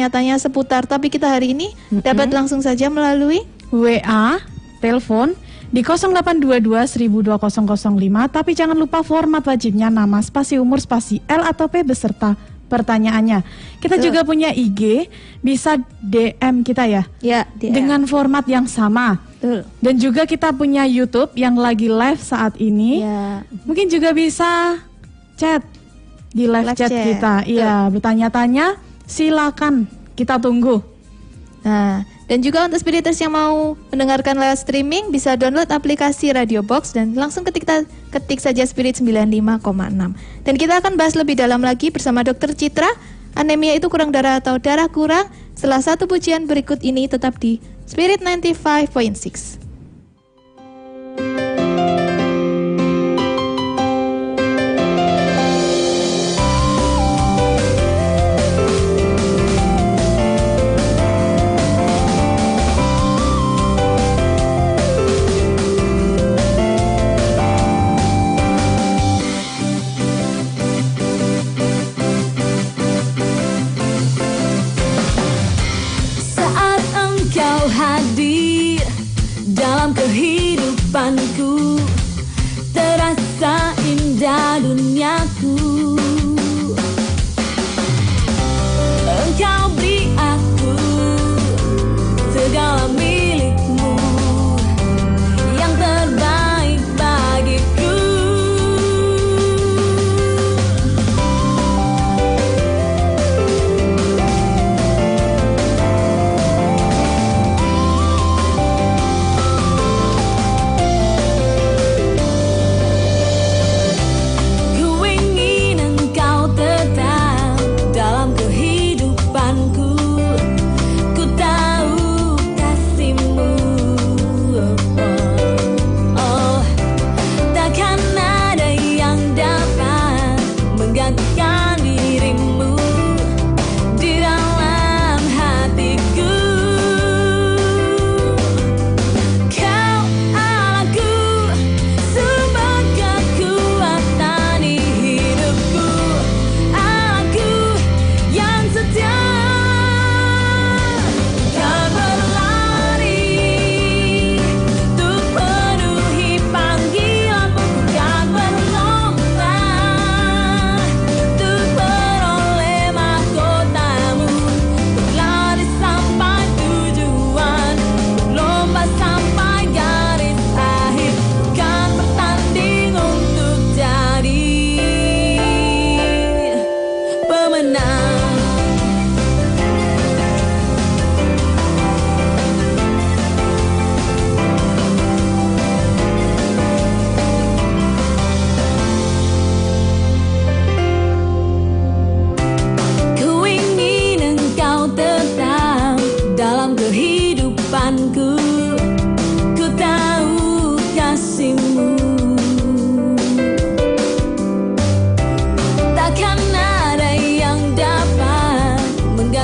bertanya-tanya seputar topik kita hari ini Mm-mm. dapat langsung saja melalui WA, telepon di 0822 12005 tapi jangan lupa format wajibnya nama spasi umur spasi L atau P beserta pertanyaannya. Kita Betul. juga punya IG, bisa DM kita ya ya DM. dengan format yang sama. Betul. Dan juga kita punya YouTube yang lagi live saat ini. Ya. Mungkin juga bisa chat di live, Live chat, chat. kita. Iya, bertanya-tanya silakan kita tunggu. Nah, dan juga untuk spiriters yang mau mendengarkan lewat streaming bisa download aplikasi Radio Box dan langsung ketik ketik saja Spirit 95,6. Dan kita akan bahas lebih dalam lagi bersama Dokter Citra. Anemia itu kurang darah atau darah kurang? Setelah satu pujian berikut ini tetap di Spirit 95.6.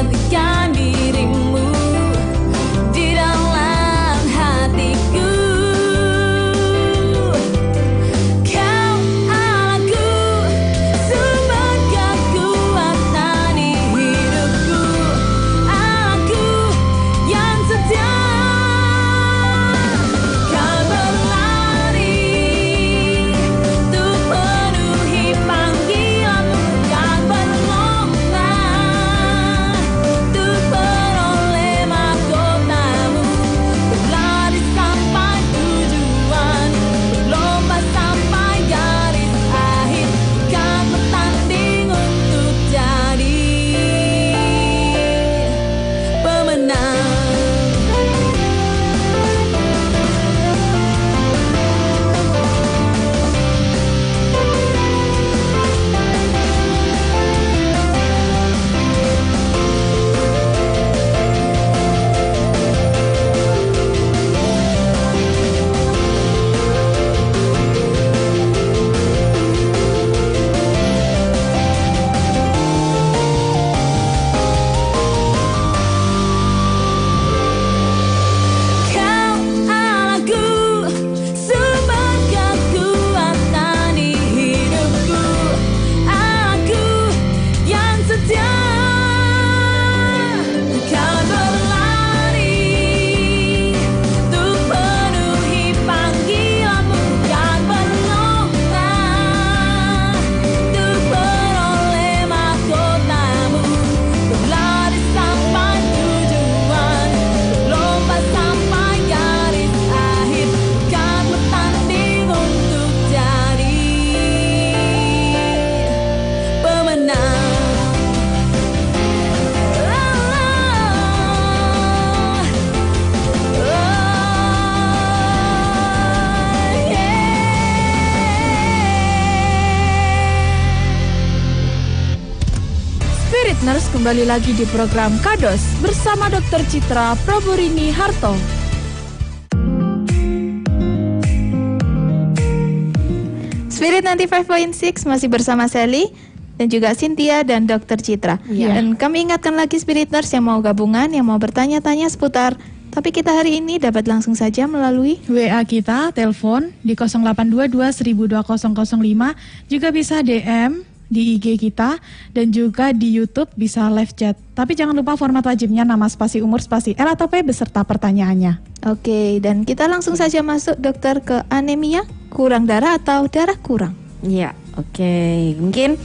you're the guy. Kembali lagi di program Kados bersama Dr. Citra Proburini Harto. Spirit 95.6 masih bersama Sally dan juga Cynthia dan Dr. Citra. Iya. Dan kami ingatkan lagi Spiriters yang mau gabungan, yang mau bertanya-tanya seputar topik kita hari ini dapat langsung saja melalui WA kita, telepon di 0822 12005, juga bisa DM di IG kita dan juga di YouTube bisa live chat. Tapi jangan lupa format wajibnya nama spasi umur spasi L atau P beserta pertanyaannya. Oke, dan kita langsung saja masuk dokter ke anemia, kurang darah atau darah kurang. Iya, oke. Mungkin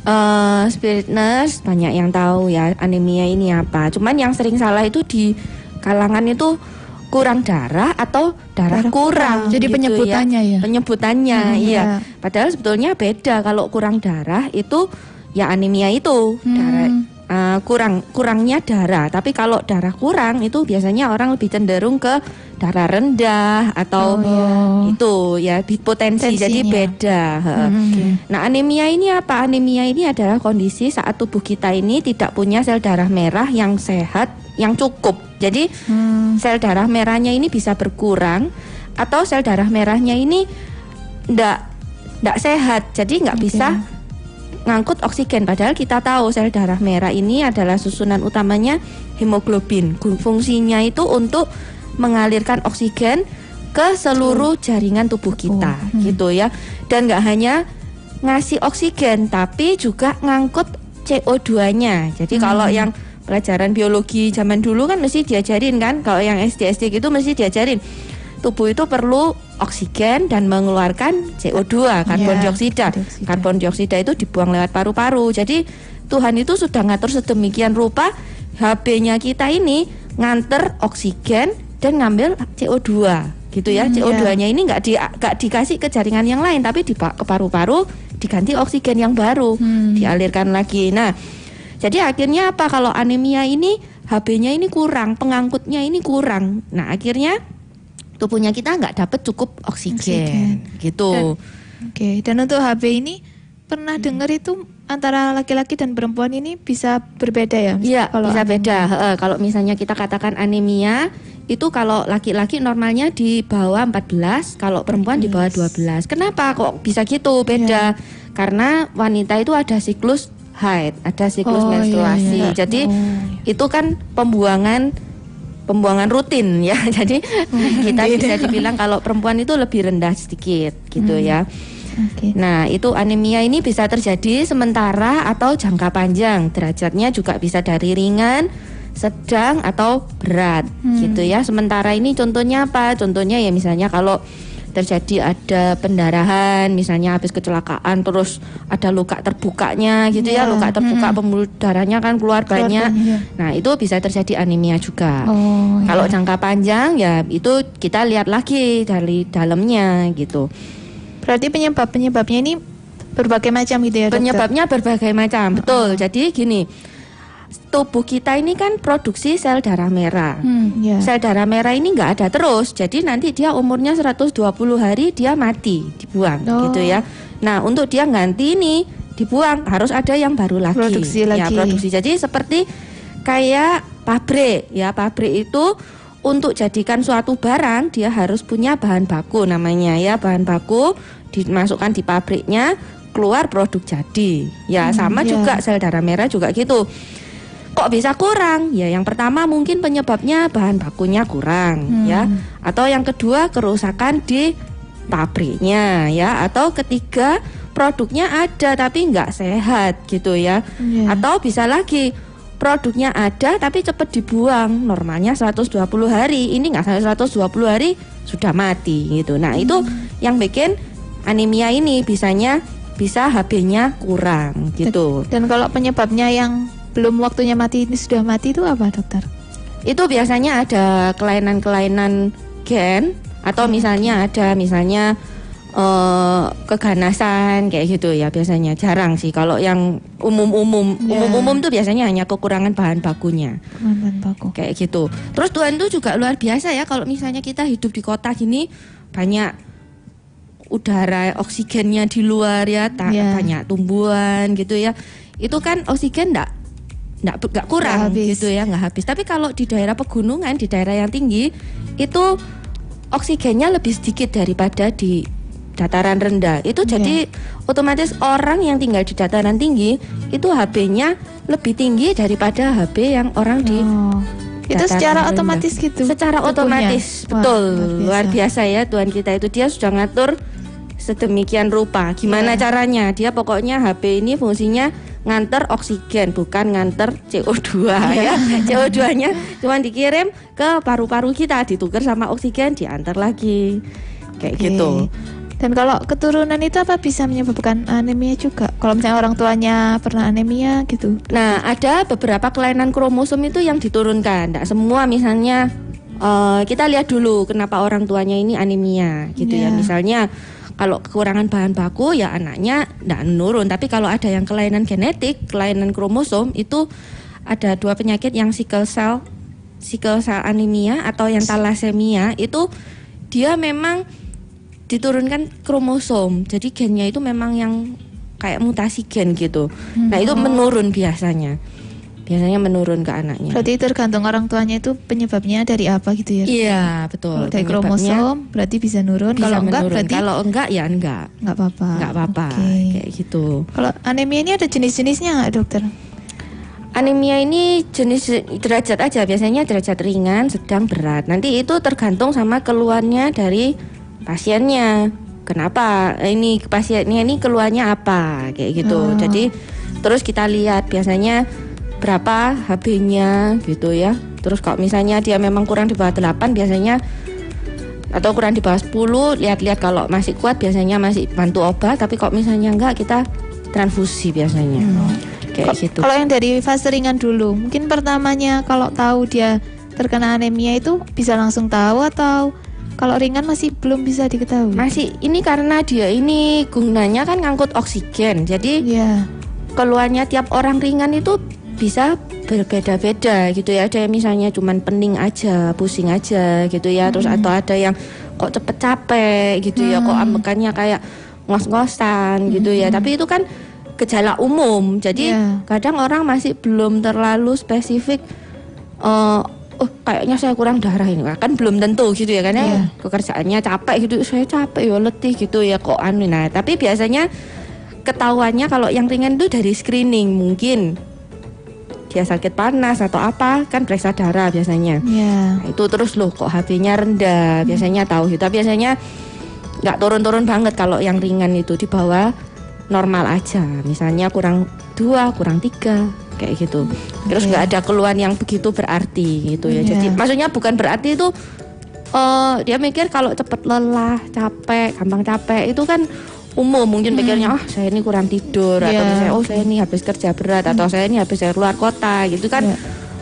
eh spirit nurse banyak yang tahu ya anemia ini apa. Cuman yang sering salah itu di kalangan itu kurang darah atau darah, Darah kurang. kurang. Jadi penyebutannya ya? Penyebutannya, Hmm, iya. iya. Padahal sebetulnya beda kalau kurang darah itu ya anemia itu darah eh, kurang kurangnya darah. Tapi kalau darah kurang itu biasanya orang lebih cenderung ke darah rendah atau itu ya potensi jadi Tensinya. beda. heeh. Nah, anemia ini apa? Anemia ini adalah kondisi saat tubuh kita ini tidak punya sel darah merah yang sehat, yang cukup. Jadi, sel darah merahnya ini bisa berkurang atau sel darah merahnya ini ndak ndak sehat. Jadi nggak bisa ngangkut oksigen padahal kita tahu sel darah merah ini adalah susunan utamanya hemoglobin. Fungsinya itu untuk mengalirkan oksigen ke seluruh jaringan tubuh kita gitu ya. Dan nggak hanya ngasih oksigen tapi juga ngangkut CO2-nya. Jadi kalau yang pelajaran biologi zaman dulu kan mesti diajarin kan kalau yang SD SD gitu mesti diajarin tubuh itu perlu oksigen dan mengeluarkan CO2 karbon Iya, dioksida. dioksida. Karbon dioksida itu dibuang lewat paru-paru. Jadi Tuhan itu sudah ngatur sedemikian rupa HB-nya kita ini nganter oksigen dan ngambil CO2 gitu ya. Hmm, CO2-nya ini nggak di dikasih ke jaringan yang lain tapi di ke paru-paru diganti oksigen yang baru dialirkan lagi. Nah, jadi akhirnya apa kalau anemia ini HB-nya ini kurang, pengangkutnya ini kurang. Nah, akhirnya tubuhnya kita nggak dapat cukup oksigen, Oksigen. gitu. Oke, dan untuk HB ini pernah dengar itu antara laki-laki dan perempuan ini bisa berbeda ya? Iya, bisa anemia. beda. Heeh, kalau misalnya kita katakan anemia, itu kalau laki-laki normalnya di bawah 14, kalau perempuan di bawah 12. Kenapa kok bisa gitu? Beda. Karena wanita itu ada siklus haid, ada siklus Oh, iya, menstruasi. iya. Jadi Oh. itu kan pembuangan pembuangan rutin ya. Jadi kita bisa dibilang kalau perempuan itu lebih rendah sedikit gitu ya. Oke. Nah, itu anemia ini bisa terjadi sementara atau jangka panjang. Derajatnya juga bisa dari ringan, sedang atau berat gitu ya. Sementara ini contohnya apa? Contohnya ya misalnya kalau terjadi ada pendarahan, misalnya habis kecelakaan terus ada luka terbukanya gitu ya, luka terbuka pembuluh darahnya kan keluar banyak. Nah, itu bisa terjadi anemia juga. Oh, Kalau iya. jangka panjang ya itu kita lihat lagi dari dalamnya gitu. Berarti penyebab-penyebabnya ini berbagai macam gitu ya, dokter? Penyebabnya berbagai macam, betul. Jadi gini, tubuh kita ini kan produksi sel darah merah. Hmm. Iya. Sel darah merah ini nggak ada terus, jadi nanti dia umurnya 120 hari dia mati, dibuang Oh. gitu ya. Nah untuk dia ganti ini dibuang harus ada yang baru lagi. Produksi Ya lagi. produksi. Jadi seperti kayak pabrik ya pabrik itu untuk jadikan suatu barang dia harus punya bahan baku namanya ya bahan baku dimasukkan di pabriknya keluar produk jadi ya sama iya. juga sel darah merah juga gitu kok bisa kurang? Ya yang pertama mungkin penyebabnya bahan bakunya kurang ya. Atau yang kedua kerusakan di pabriknya ya. Atau ketiga produknya ada tapi nggak sehat gitu ya. Iya. atau bisa lagi produknya ada tapi cepat dibuang. Normalnya 120 hari ini nggak sampai 120 hari sudah mati gitu. Nah itu yang bikin anemia ini bisanya bisa HB-nya kurang gitu. Dan kalau penyebabnya yang belum waktunya mati ini sudah mati itu apa, dokter? itu biasanya ada kelainan-kelainan gen atau misalnya ada misalnya eh, keganasan kayak gitu ya biasanya jarang sih kalau yang umum-umum Ya. umum-umum tuh biasanya hanya kekurangan bahan bakunya Bahan baku. kayak gitu terus Tuhan tuh juga luar biasa ya kalau misalnya kita hidup di kota gini banyak udara oksigennya di luar ya Ya. banyak tumbuhan gitu ya itu kan oksigen enggak nggak nggak kurang Nggak habis. gitu ya nggak habis tapi kalau di daerah pegunungan di daerah yang tinggi itu oksigennya lebih sedikit daripada di dataran rendah itu Iya. jadi otomatis orang yang tinggal di dataran tinggi itu HB-nya lebih tinggi daripada HB yang orang di Oh. Itu dataran secara rendah. otomatis gitu. secara tubuhnya? otomatis Wah, betul luar luar biasa. biasa. ya Tuhan kita itu dia sudah ngatur sedemikian rupa gimana Iya. caranya dia pokoknya HB ini fungsinya nganter oksigen bukan nganter CO2 Iya. ya CO2-nya cuma dikirim ke paru-paru kita ditukar sama oksigen diantar lagi kayak Oke. gitu Dan kalau keturunan itu apa bisa menyebabkan anemia juga? Kalau misalnya orang tuanya pernah anemia gitu. Nah, ada beberapa kelainan kromosom itu yang diturunkan. Tidak semua misalnya eh, kita lihat dulu kenapa orang tuanya ini anemia gitu ya. Iya. Misalnya kalau kekurangan bahan baku ya anaknya tidak menurun. Tapi kalau ada yang kelainan genetik, kelainan kromosom itu ada dua penyakit yang sickle cell, sickle cell anemia atau yang thalassemia itu dia memang diturunkan kromosom. Jadi gennya itu memang yang kayak mutasi gen gitu. Nah, itu menurun biasanya. Biasanya menurun ke anaknya. Berarti tergantung orang tuanya itu penyebabnya dari apa gitu ya? Iya, betul. Kalau dari kromosom berarti bisa nurun. bisa Kalau enggak menurun. berarti kalau enggak ya enggak. nggak apa-apa. Enggak apa-apa Oke. kayak gitu. Kalau anemia ini ada jenis-jenisnya nggak dokter? Anemia ini jenis derajat aja, biasanya derajat ringan, sedang, berat. Nanti itu tergantung sama keluhannya dari pasiennya. Kenapa ini pasiennya ini keluhannya apa kayak gitu. Oh. Jadi terus kita lihat biasanya berapa HB-nya gitu ya. Terus kalau misalnya dia memang kurang di bawah 8 biasanya atau kurang di bawah 10 lihat-lihat kalau masih kuat biasanya masih bantu obat tapi kalau misalnya enggak kita transfusi biasanya. Kayak Ko- gitu. Kalau yang dari fase ringan dulu, mungkin pertamanya kalau tahu dia terkena anemia itu bisa langsung tahu atau kalau ringan masih belum bisa diketahui? Masih ini karena dia ini gunanya kan ngangkut oksigen. Jadi Iya. keluarnya tiap orang ringan itu bisa berbeda-beda gitu ya. Ada yang misalnya cuman pening aja, pusing aja gitu ya. Terus atau ada yang kok cepet capek gitu ya, kok ambekannya kayak ngos-ngosan gitu ya. Tapi itu kan gejala umum. Jadi Iya. kadang orang masih belum terlalu spesifik eh oh kayaknya saya kurang darah ini kan belum tentu gitu ya karena Iya. pekerjaannya capek gitu saya capek ya letih gitu ya kok anu nah tapi biasanya ketahuannya kalau yang ringan itu dari screening mungkin dia sakit panas atau apa kan periksa darah biasanya. Iya. Nah, itu terus loh kok HB-nya rendah biasanya tahu gitu. Tapi biasanya nggak turun-turun banget kalau yang ringan itu di bawah normal aja. Misalnya kurang dua kurang tiga kayak gitu. Terus nggak ada keluhan yang begitu berarti gitu ya. Iya. jadi maksudnya bukan berarti itu eh dia mikir kalau cepet lelah capek gampang capek itu kan umum mungkin pikirnya ah saya ini kurang tidur atau Iya, misalnya oh saya ini habis kerja berat atau saya ini habis dari luar kota gitu kan Iya.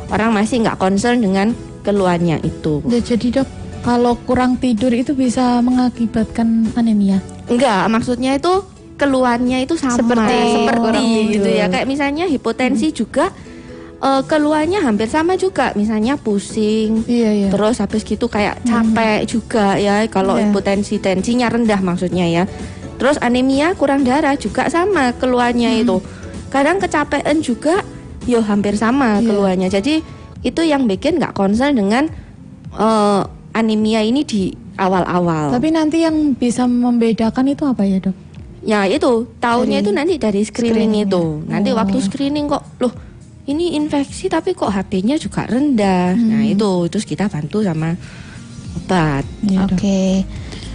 orang masih nggak concern dengan keluhannya itu Udah jadi dok, kalau kurang tidur itu bisa mengakibatkan anemia. Enggak, maksudnya itu keluhannya itu sama Seperti seperti gitu ya. Kayak misalnya hipotensi juga eh, keluhannya hampir sama juga. Misalnya pusing, Iya iya. terus habis gitu kayak capek juga ya. Kalau Iya. hipotensi tensinya rendah maksudnya ya. Terus anemia kurang darah juga sama keluhannya itu. Kadang kecapean juga, yo hampir sama Iya. keluhannya. Jadi itu yang bikin nggak concern dengan eh, anemia ini di awal-awal. Tapi nanti yang bisa membedakan itu apa ya dok? Ya itu tahunnya Dari itu nanti dari screening screening itu. Nanti Oh. waktu screening kok loh ini infeksi tapi kok HB-nya juga rendah. Nah itu terus kita bantu sama obat. Dok. Oke.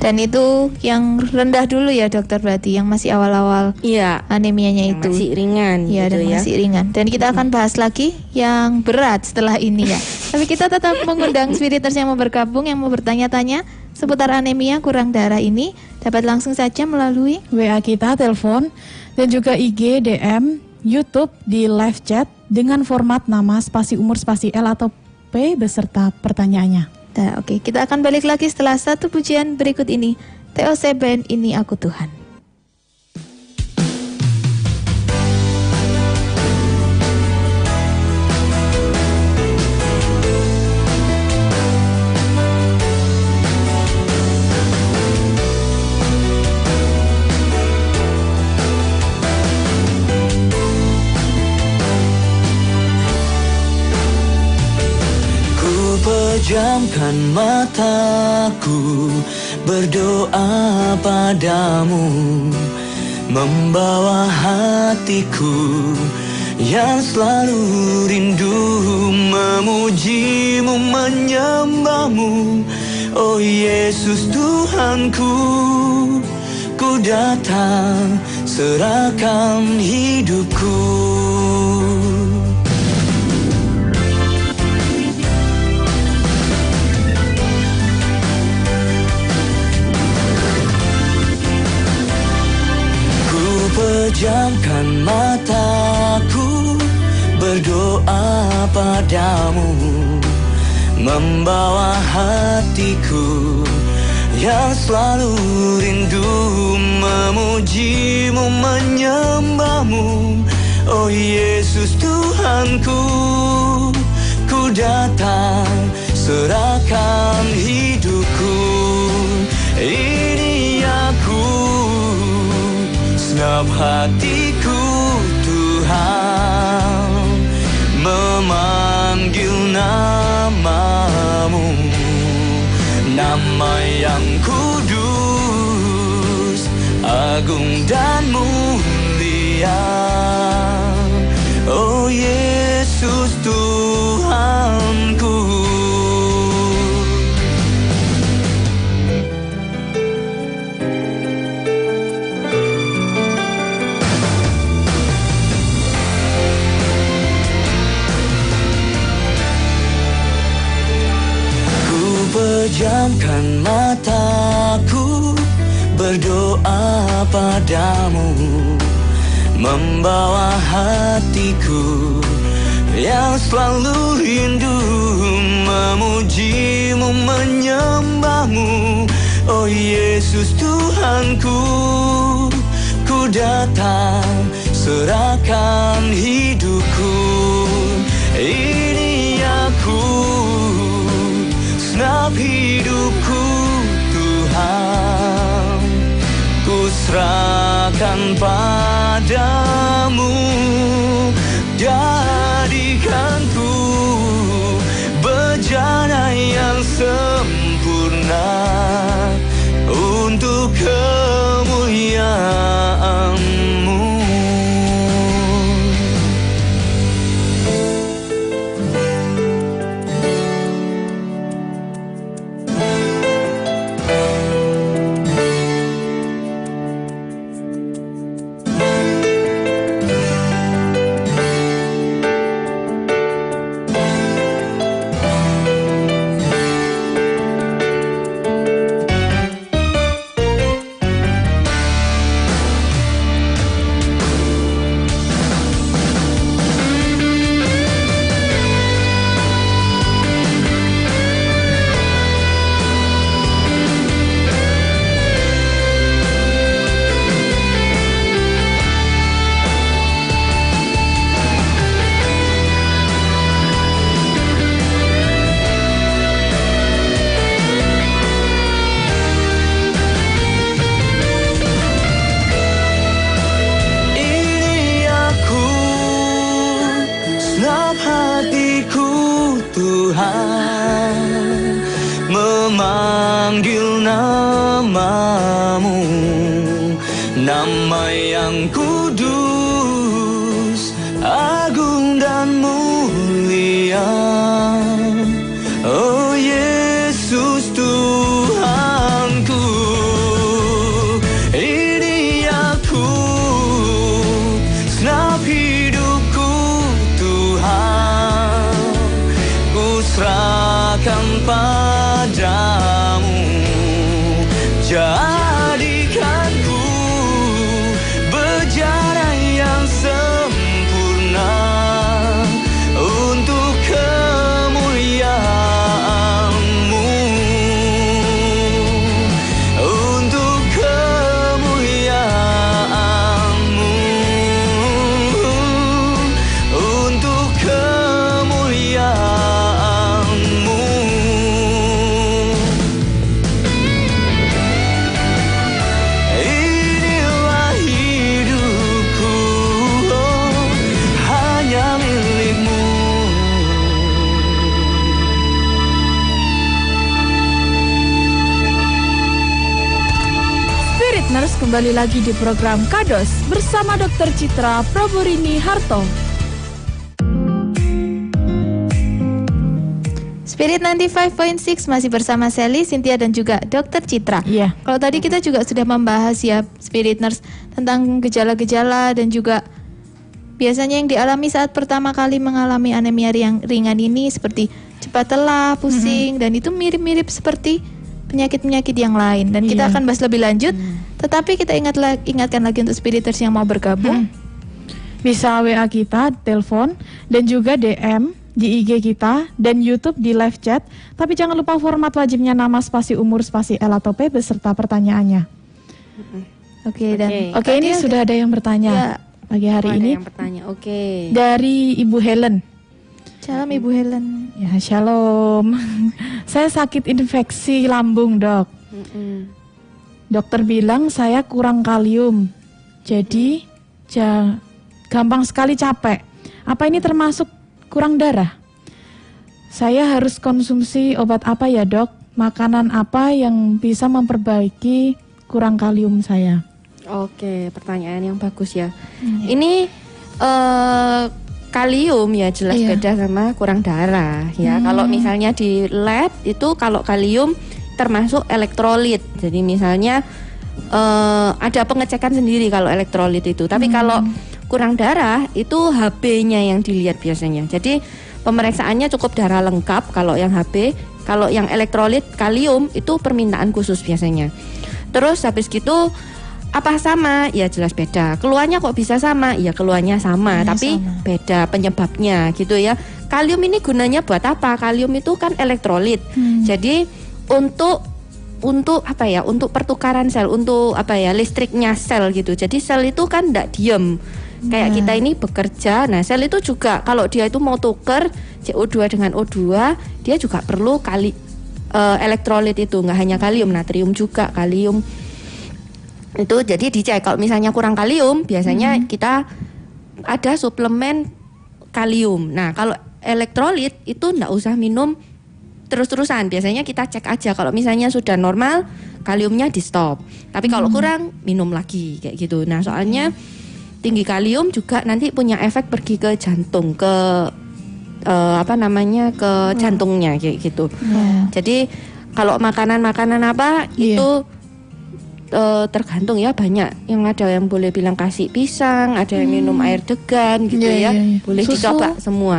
Dan itu yang rendah dulu ya dokter berarti yang masih awal-awal Iya. anemianya Yang itu. masih ringan Iya gitu dan ya. masih ringan. Dan kita akan bahas lagi yang berat setelah ini ya. Tapi kita tetap mengundang spiriters yang mau bergabung, yang mau bertanya-tanya seputar anemia kurang darah ini dapat langsung saja melalui WA kita, telepon, dan juga IG, DM, YouTube di live chat dengan format nama spasi umur spasi L atau P beserta pertanyaannya. Nah, oke, kita akan balik lagi setelah satu pujian berikut ini. TOC Band Ini Aku Tuhan. Pejamkan mataku berdoa padamu membawa hatiku yang selalu rindu memujimu menyembahmu. Oh Yesus Tuhanku ku datang serahkan hidupku pejamkan mataku berdoa padamu membawa hatiku yang selalu rindu memujimu menyembahmu. Oh Yesus Tuhanku ku datang serahkan hidupku senap hatiku Tuhan memanggil namamu. Nama yang kudus agung dan mulia. Oh Yesus Tuhanku mataku berdoa padamu membawa hatiku yang selalu rindu memujimu menyembahmu. Oh Yesus Tuhanku ku datang serahkan hidupku. Ini aku senap hidupku serahkan padamu Spiriters, kembali lagi di program Kados bersama Dr. Citra Praburini Harto. Spirit 95.6 masih bersama Sally, Cynthia dan juga Dr. Citra. Iya. Kalau tadi kita juga sudah membahas ya Spirit Nurse tentang gejala-gejala dan juga biasanya yang dialami saat pertama kali mengalami anemia yang ringan ini seperti cepat lelah, pusing dan itu mirip-mirip seperti penyakit-penyakit yang lain dan kita Iya. akan bahas lebih lanjut. Tetapi kita ingat la- ingatkan lagi untuk Spiriters yang mau bergabung. Bisa WA kita, telepon, dan juga DM di IG kita dan YouTube di live chat. Tapi jangan lupa format wajibnya nama spasi umur spasi L atau P beserta pertanyaannya. Oke dan Oke. Oke, ini sudah ada yang bertanya Ya. pagi hari Ada ini yang bertanya. Oke. dari Ibu Helen. Salam Ibu Helen. Ya, shalom. saya sakit infeksi lambung, Dok. Dokter bilang saya kurang kalium. Jadi ja- gampang sekali capek. Apa ini termasuk kurang darah? Saya harus konsumsi obat apa ya, Dok? Makanan apa yang bisa memperbaiki kurang kalium saya? Oke, pertanyaan yang bagus ya. Ini eh kalium ya jelas Iya. beda sama kurang darah ya. Kalau misalnya di lab itu kalau kalium termasuk elektrolit. Jadi misalnya eh ada pengecekan sendiri kalau elektrolit itu. Tapi kalau kurang darah itu HB-nya yang dilihat biasanya. Jadi pemeriksaannya cukup darah lengkap kalau yang HB. Kalau yang elektrolit kalium itu permintaan khusus biasanya. Terus habis gitu apa sama? Ya jelas beda. Keluarnya kok bisa sama? Ya keluarnya sama, Ya, tapi sama. beda penyebabnya gitu ya. Kalium ini gunanya buat apa? Kalium itu kan elektrolit. Jadi untuk untuk apa ya? Untuk pertukaran sel, untuk apa ya? listriknya sel gitu. Jadi sel itu kan tidak diem. Kayak kita ini bekerja. Nah, sel itu juga kalau dia itu mau tuker CO2 dengan O2, dia juga perlu kali eh, elektrolit itu nggak hanya kalium, natrium juga, kalium itu jadi dicek. Kalau misalnya kurang kalium biasanya kita ada suplemen kalium. Nah kalau elektrolit itu ndak usah minum terus-terusan. Biasanya kita cek aja. Kalau misalnya sudah normal kaliumnya di stop tapi kalau kurang minum lagi kayak gitu. Nah soalnya tinggi kalium juga nanti punya efek pergi ke jantung ke eh, apa namanya ke jantungnya kayak gitu. Ya. jadi kalau makanan-makanan apa Iya. itu eh, tergantung ya banyak yang ada yang boleh bilang kasih pisang, ada yang minum air degan gitu Iya, ya. iya, iya. Boleh Susu? dicoba semua.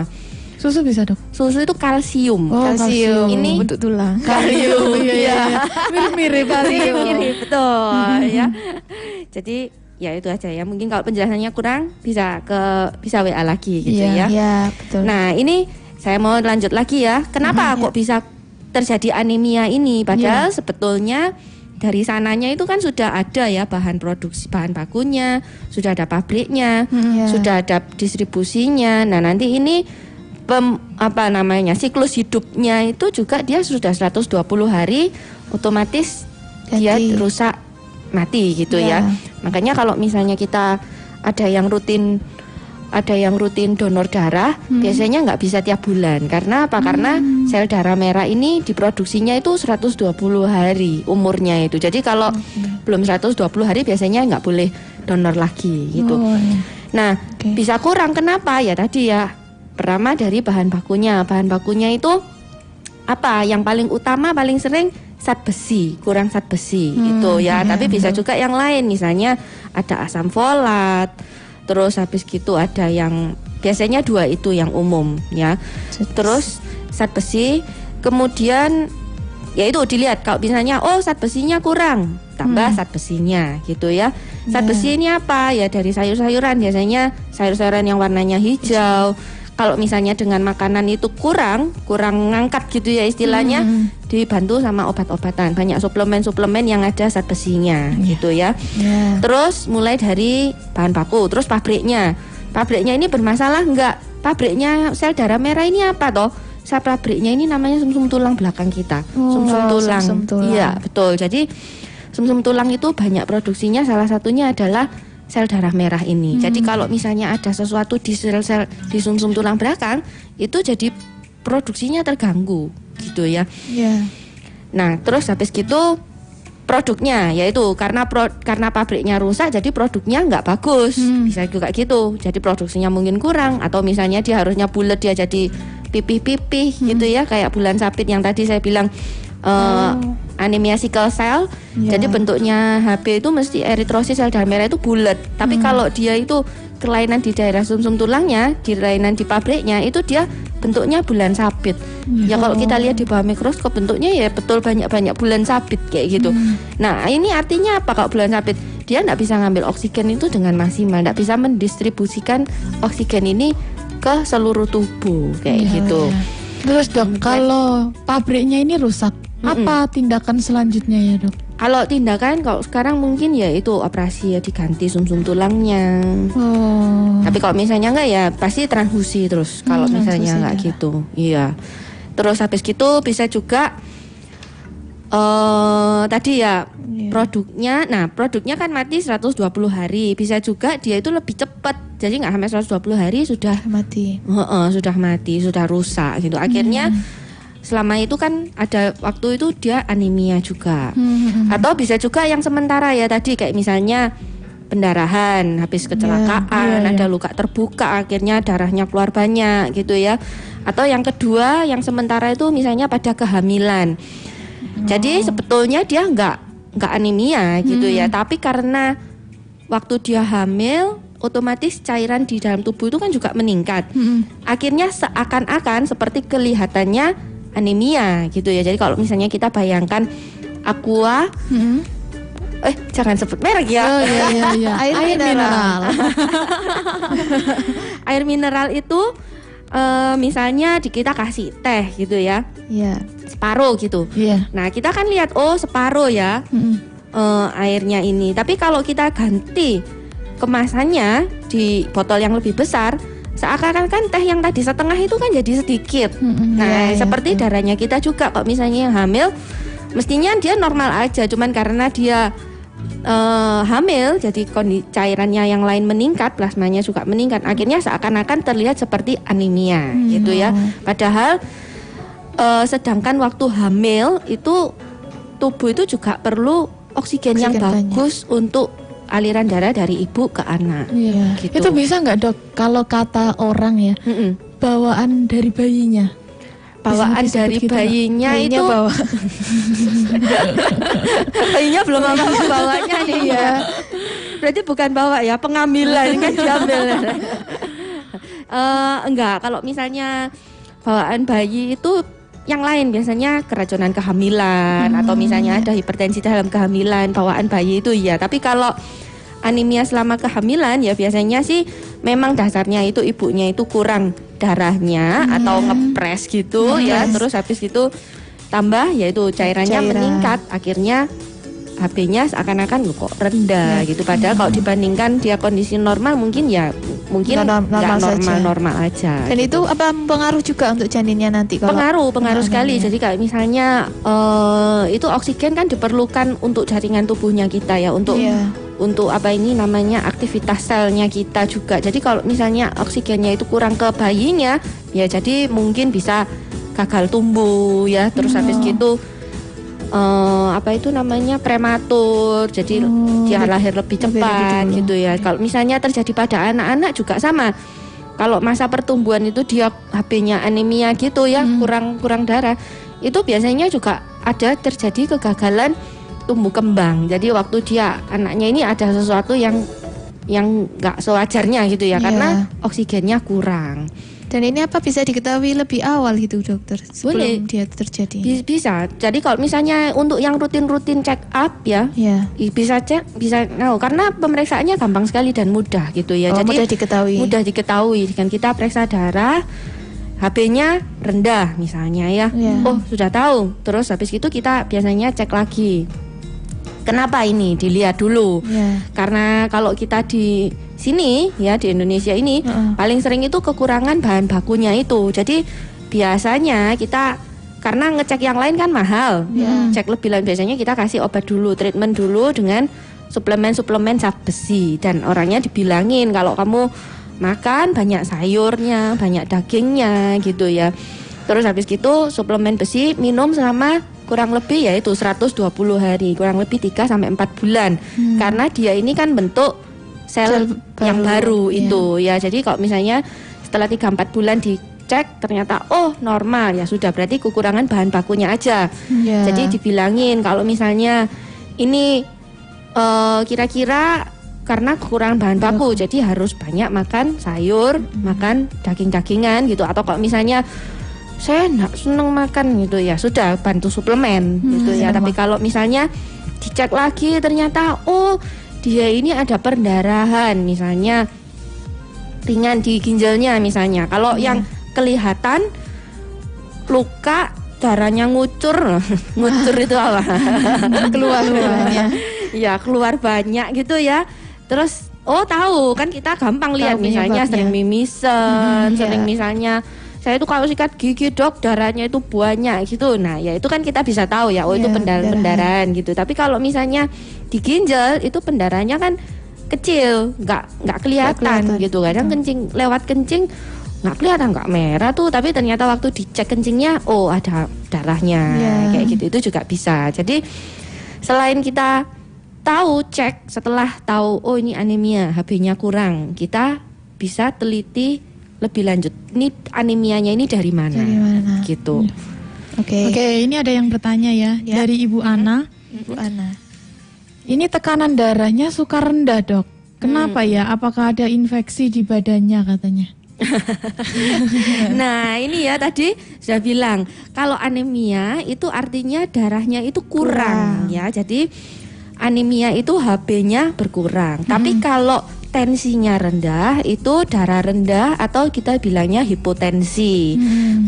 Susu bisa, Dok? Susu itu kalsium. Oh, Kalsium Ini untuk tulang. Kalium. Iya, iya, iya. Mirip-mirip kalium. Mirip betul ya. Jadi ya itu aja ya. Mungkin kalau penjelasannya kurang bisa ke bisa WA lagi gitu ya. Ya, betul. Nah, ini saya mau lanjut lagi ya. Kenapa kok bisa terjadi anemia ini? Padahal sebetulnya dari sananya itu kan sudah ada ya bahan produksi bahan bakunya, sudah ada pabriknya, Iya. sudah ada distribusinya. Nah, nanti ini pem, apa namanya? siklus hidupnya itu juga dia sudah 120 hari otomatis dia Ganti. rusak mati gitu Ya. ya. Makanya kalau misalnya kita ada yang rutin ada yang rutin donor darah biasanya nggak bisa tiap bulan. Karena apa? Karena sel darah merah ini diproduksinya itu 120 hari umurnya itu. Jadi kalau belum 120 hari biasanya nggak boleh donor lagi gitu. Oh, iya. nah Oke. bisa kurang. Kenapa? Ya tadi ya pertama dari bahan bakunya. Bahan bakunya itu apa? Yang paling utama paling sering zat besi kurang zat besi gitu ya. tapi bisa juga yang lain. Misalnya ada asam folat terus habis gitu ada yang biasanya dua itu yang umum ya. Terus? Zat besi kemudian ya itu dilihat kalau misalnya oh zat besinya kurang tambah zat besinya gitu ya. Zat besi ini apa? Ya dari sayur-sayuran biasanya sayur-sayuran yang warnanya hijau kalau misalnya dengan makanan itu kurang kurang ngangkat gitu ya istilahnya dibantu sama obat-obatan banyak suplemen-suplemen yang ada zat besinya gitu ya Ya. Terus mulai dari bahan baku, terus pabriknya. Pabriknya ini bermasalah enggak? Pabriknya sel darah merah ini apa toh? Sel pabriknya ini namanya sumsum tulang belakang kita. Oh, sumsum tulang. sumsum tulang. Iya, betul. Jadi sumsum tulang itu banyak produksinya salah satunya adalah sel darah merah ini. Jadi kalau misalnya ada sesuatu di sel-sel di sumsum tulang belakang, itu jadi produksinya terganggu gitu ya. Ya. Nah, terus habis gitu produknya yaitu karena pro, karena pabriknya rusak jadi produknya nggak bagus. Bisa juga gitu. Jadi produksinya mungkin kurang atau misalnya dia harusnya bulat dia jadi pipih-pipih gitu ya. Kayak bulan sapit yang tadi saya bilang eh, anemia sickle cell. Ya. jadi bentuknya HB itu mesti eritrosit sel darah merah itu bulat. Tapi kalau dia itu kelainan di daerah sumsum tulangnya di kelainan di pabriknya itu dia bentuknya bulan sabit. Ya kalau kita lihat di bawah mikroskop bentuknya ya betul banyak-banyak bulan sabit kayak gitu. Nah ini artinya apa kalau bulan sabit? Dia nggak bisa ngambil oksigen itu dengan maksimal nggak bisa mendistribusikan oksigen ini ke seluruh tubuh kayak gitu. Terus dok, kalau pabriknya ini rusak, apa tindakan selanjutnya ya dok? kalau tindakan kalau sekarang mungkin ya itu operasi ya diganti sumsum tulangnya Oh, Tapi kalau misalnya enggak ya pasti transfusi terus. Kalau Hmm, misalnya transfusi enggak darah. gitu, iya. Terus habis gitu bisa juga eh tadi ya Iya. produknya, nah produknya kan mati 120 hari. Bisa juga dia itu lebih cepat. Jadi nggak sampai 120 hari sudah mati. Heeh, sudah mati, sudah rusak gitu. Akhirnya Hmm. Selama itu kan ada waktu itu dia anemia juga. Hmm, Atau bisa juga yang sementara ya tadi kayak misalnya pendarahan habis kecelakaan, iya, iya. ada luka terbuka akhirnya darahnya keluar banyak gitu ya. Atau yang kedua yang sementara itu misalnya pada kehamilan. Jadi Oh. sebetulnya dia nggak nggak anemia gitu Hmm. ya, tapi karena waktu dia hamil otomatis cairan di dalam tubuh itu kan juga meningkat. Hmm. Akhirnya seakan-akan seperti kelihatannya anemia gitu ya. Jadi kalau misalnya kita bayangkan aqua Hmm. eh jangan sebut merek ya. Oh iya iya iya. Air mineral. Air mineral itu eh, misalnya di kita kasih teh gitu ya. Iya. Separuh gitu. Iya. Nah, kita kan lihat oh separuh ya Hmm. eh, airnya ini. Tapi kalau kita ganti kemasannya di botol yang lebih besar, seakan-akan kan teh yang tadi setengah itu kan jadi sedikit. Hmm. Nah, iya, seperti darahnya kita juga kok misalnya yang hamil, mestinya dia normal aja, cuman karena dia eh, hamil, jadi kondi cairannya yang lain meningkat, plasmanya juga meningkat, akhirnya seakan-akan terlihat seperti anemia, gitu ya. Padahal eh, sedangkan waktu hamil itu tubuh itu juga perlu oksigen, yang Oksigen banyak. bagus untuk aliran darah dari ibu ke anak. Iya. Gitu. Itu bisa nggak dok? Kalau kata orang ya, Mm-mm. bawaan dari bayinya. Bawaan Bisa dari gitu bayinya, Bayinya itu bawa. bayinya belum apa bawanya nih ya. Berarti bukan bawa ya, pengambilan kan diambil. Eh, enggak, kalau misalnya bawaan bayi itu yang lain biasanya keracunan kehamilan atau misalnya ada hipertensi dalam kehamilan bawaan bayi itu iya. Tapi kalau anemia selama kehamilan ya biasanya sih memang dasarnya itu ibunya itu kurang darahnya atau ngepres gitu ya. Terus habis itu tambah yaitu cairannya Cairan. meningkat akhirnya HB-nya seakan-akan "Loh, kok rendah gitu. Padahal kalau dibandingkan dia kondisi normal mungkin ya mungkin Normal- nggak normal saja. normal normal aja Dan itu apa pengaruh juga untuk janinnya nanti kalau pengaruh pengaruh Pengaruh, sekali. ya. jadi kayak misalnya eh, itu oksigen kan diperlukan untuk jaringan tubuhnya kita ya untuk Iya. untuk apa ini namanya aktivitas selnya kita juga. Jadi kalau misalnya oksigennya itu kurang ke bayinya ya jadi mungkin bisa gagal tumbuh ya. Terus habis gitu eh, apa itu namanya prematur. Jadi dia lahir lebih lebih cepat dulu. gitu ya. Kalau misalnya terjadi pada anak-anak juga sama. Kalau masa pertumbuhan itu dia HP-nya anemia gitu ya kurang kurang darah itu biasanya juga ada terjadi kegagalan tumbuh kembang. Jadi waktu dia anaknya ini ada sesuatu yang yang nggak sewajarnya gitu ya Iya. karena oksigennya kurang Dan ini apa bisa diketahui lebih awal gitu dokter sebelum Boleh. dia terjadi? Bi- bisa jadi kalau misalnya untuk yang rutin-rutin check up ya i- bisa cek bisa tahu karena pemeriksaannya gampang sekali dan mudah gitu ya Oh, jadi mudah diketahui. mudah diketahui dengan kita periksa darah HB-nya rendah misalnya ya Iya. oh sudah tahu terus habis itu kita biasanya cek lagi kenapa ini dilihat dulu Ya. karena kalau kita di sini ya di Indonesia ini Heeh. paling sering itu kekurangan bahan bakunya itu. Jadi biasanya kita karena ngecek yang lain kan mahal. Ya. Cek lebih lanjut biasanya kita kasih obat dulu, treatment dulu dengan suplemen-suplemen zat besi dan orangnya dibilangin kalau kamu makan banyak sayurnya, banyak dagingnya gitu ya. Terus habis gitu suplemen besi minum selama kurang lebih yaitu 120 hari, kurang lebih 3 sampai 4 bulan. Karena dia ini kan bentuk sel, Sel yang baru, baru itu ya. Jadi kalau misalnya setelah 3 4 bulan dicek ternyata oh normal ya sudah berarti kekurangan bahan bakunya aja. Ya. Jadi dibilangin kalau misalnya ini eh, kira-kira karena kekurangan bahan baku, jadi harus banyak makan sayur, makan daging-dagingan gitu. Atau kalau misalnya saya nggak seneng makan gitu ya, sudah bantu suplemen gitu ya. Tapi kalau misalnya dicek lagi ternyata oh dia ini ada perdarahan misalnya ringan di ginjalnya misalnya. Kalau yang kelihatan luka darahnya ngucur, ngucur itu apa? keluar keluarnya. ya keluar banyak gitu ya. Terus oh tahu kan kita gampang lihat misalnya sering mimisan, Mhm, sering ya. misalnya saya itu kalau sikat gigi dok darahnya itu banyak gitu. Nah ya itu kan kita bisa tahu ya oh itu Ya, pendarahan pendarahan. gitu. Tapi kalau misalnya di ginjal itu pendarahannya kan kecil, nggak nggak kelihatan, kelihatan. gitu. Kadang kencing lewat kencing nggak kelihatan nggak merah tuh, tapi ternyata waktu dicek kencingnya oh ada darahnya Ya. kayak gitu itu juga bisa. Jadi selain kita tahu cek setelah tahu oh ini anemia HB-nya kurang kita bisa teliti lebih lanjut ini anemianya ini dari mana, Dari mana? gitu Oke. Oke, ini ada yang bertanya ya, Ya. dari Ibu Ana. Ibu Ana. Ini tekanan darahnya suka rendah dok. Kenapa Hmm. ya? Apakah ada infeksi di badannya katanya? nah ini ya tadi sudah bilang kalau anemia itu artinya darahnya itu kurang, Kurang. ya jadi anemia itu HB-nya berkurang tapi kalau tensinya rendah itu darah rendah atau kita bilangnya hipotensi.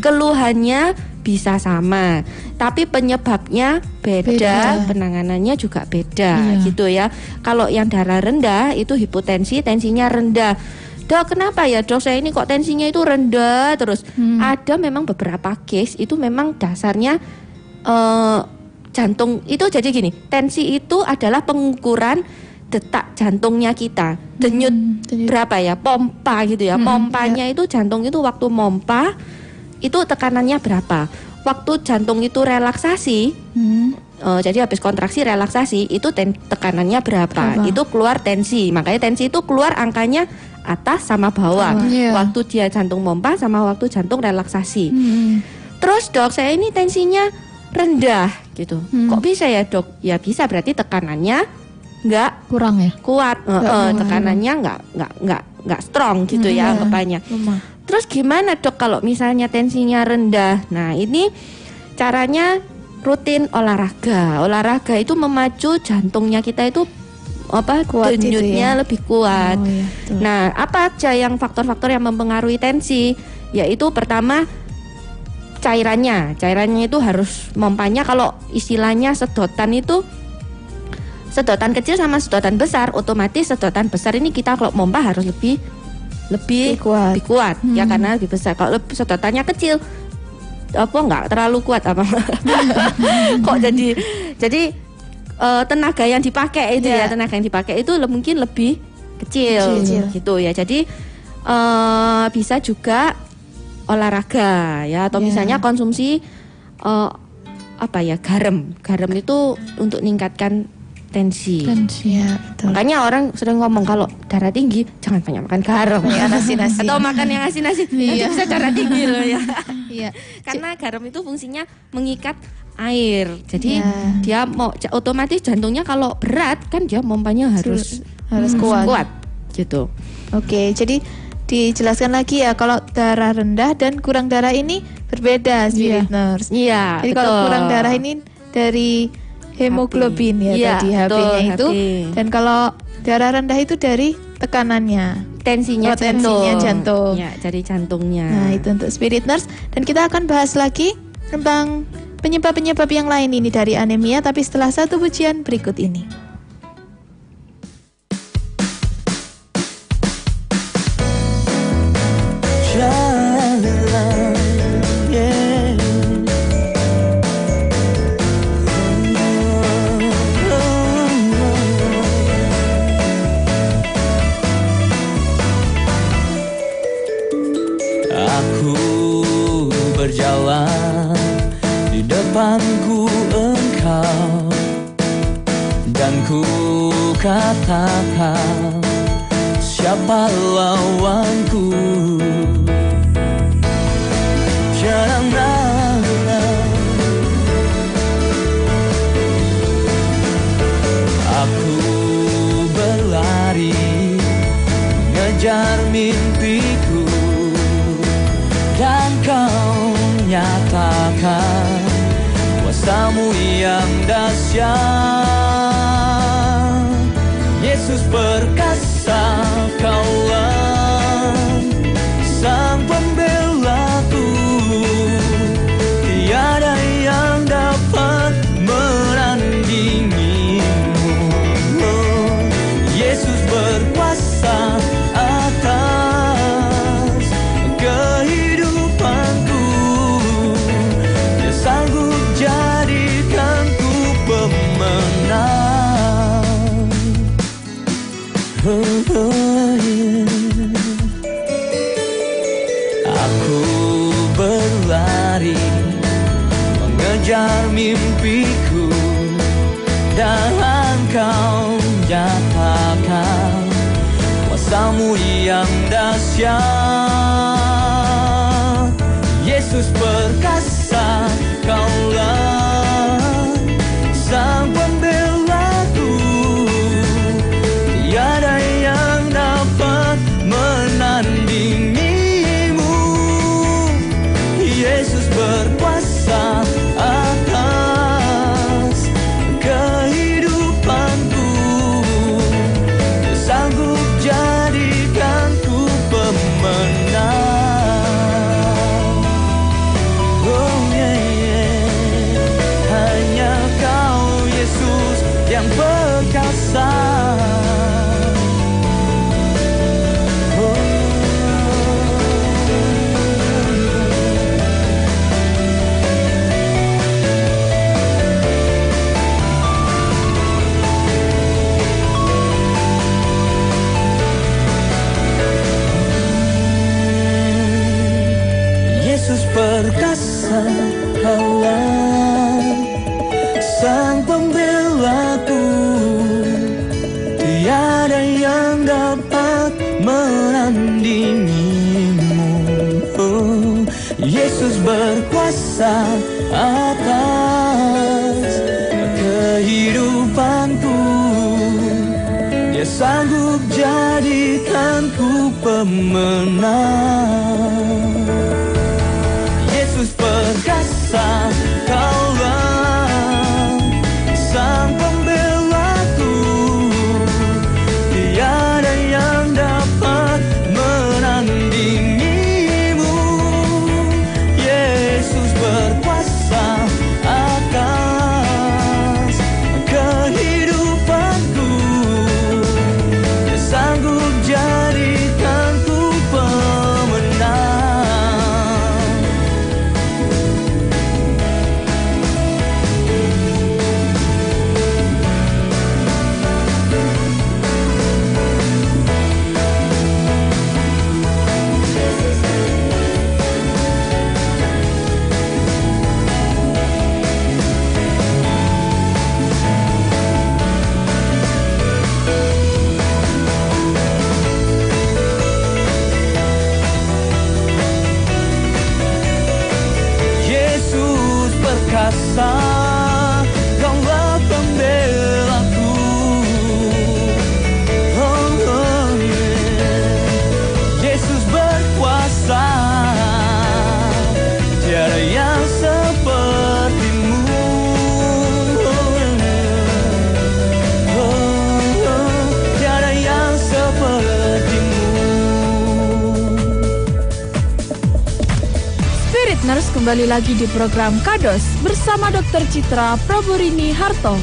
Keluhannya bisa sama tapi penyebabnya beda, Beda. penanganannya juga beda Iya. gitu ya. Kalau yang darah rendah itu hipotensi tensinya rendah. Dok kenapa ya dok? Saya ini kok tensinya itu rendah terus. Ada memang beberapa case itu memang dasarnya eh, jantung. Itu jadi gini tensi itu adalah pengukuran detak jantungnya kita denyut denyut. berapa ya pompa gitu ya pompanya itu jantung itu waktu mompa itu tekanannya berapa waktu jantung itu relaksasi Hmm. eh, jadi habis kontraksi relaksasi itu ten- tekanannya berapa? Itu keluar tensi makanya tensi itu keluar angkanya atas sama bawah Bawah. Iya. waktu dia jantung mompa sama waktu jantung relaksasi Hmm. terus dok saya ini tensinya rendah gitu Hmm. kok bisa ya dok ya bisa berarti tekanannya nggak Kurang ya? kuat eh, kuat. tekanannya nggak nggak nggak nggak strong gitu Hmm, ya anggapannya Lemah. Terus gimana dok kalau misalnya tensinya rendah? Nah ini caranya rutin olahraga. Olahraga itu memacu jantungnya kita itu apa Kuat itu denyutnya ya? lebih kuat. Oh, iya. Nah apa aja yang faktor-faktor yang mempengaruhi tensi? Yaitu pertama cairannya. Cairannya itu harus mompanya kalau istilahnya sedotan itu sedotan kecil sama sedotan besar otomatis sedotan besar ini kita kalau mompa harus lebih lebih Lebih kuat. lebih kuat ya Hmm. karena lebih besar kalau lebih sedotannya kecil apa nggak terlalu kuat apa kok jadi jadi eh, tenaga yang dipakai itu ya Ya. tenaga yang dipakai itu le- mungkin lebih kecil, Kecil. gitu ya jadi eh, bisa juga olahraga ya atau Ya. misalnya konsumsi eh, apa ya garam garam itu untuk meningkatkan tensi Tensi. Iya, betul. Makanya orang sering ngomong kalau darah tinggi jangan banyak makan garam. Yang asin-asin. Atau makan yang asin-asin nanti Iya. bisa darah tinggi loh ya. Iya. Karena garam itu fungsinya mengikat air. Jadi Ya. dia mau otomatis jantungnya kalau berat kan dia mompanya harus harus hmm, kuat. kuat gitu. Oke, jadi dijelaskan lagi ya kalau darah rendah dan kurang darah ini berbeda spirit nurse. Iya, Jadi kalau betul. kurang darah ini dari hemoglobin ya Iya, tadi HB-nya itu HB. dan kalau darah rendah itu dari tekanannya. tensinya Oh, tensinya jantung. Ya, jadi jantungnya. Nah, itu untuk spirit nurse dan kita akan bahas lagi tentang penyebab-penyebab yang lain ini dari anemia tapi setelah satu pujian berikut ini. Aku Di depanku engkau. Dan ku katakan Siapa lawanku? Janganlah Aku berlari Mengejar mimpiku nyatakan Kuasamu yang dahsyat. Yesus perkasa dahsyat perkasa kaulah Sang pembelaku. Tiada yang dapat menandingimu Oh, Yesus berkuasa atas kehidupanku. Dia sanggup jadikanku pemenang perkasa kembali lagi di program Kados bersama Dr. Citra Praburini Harto.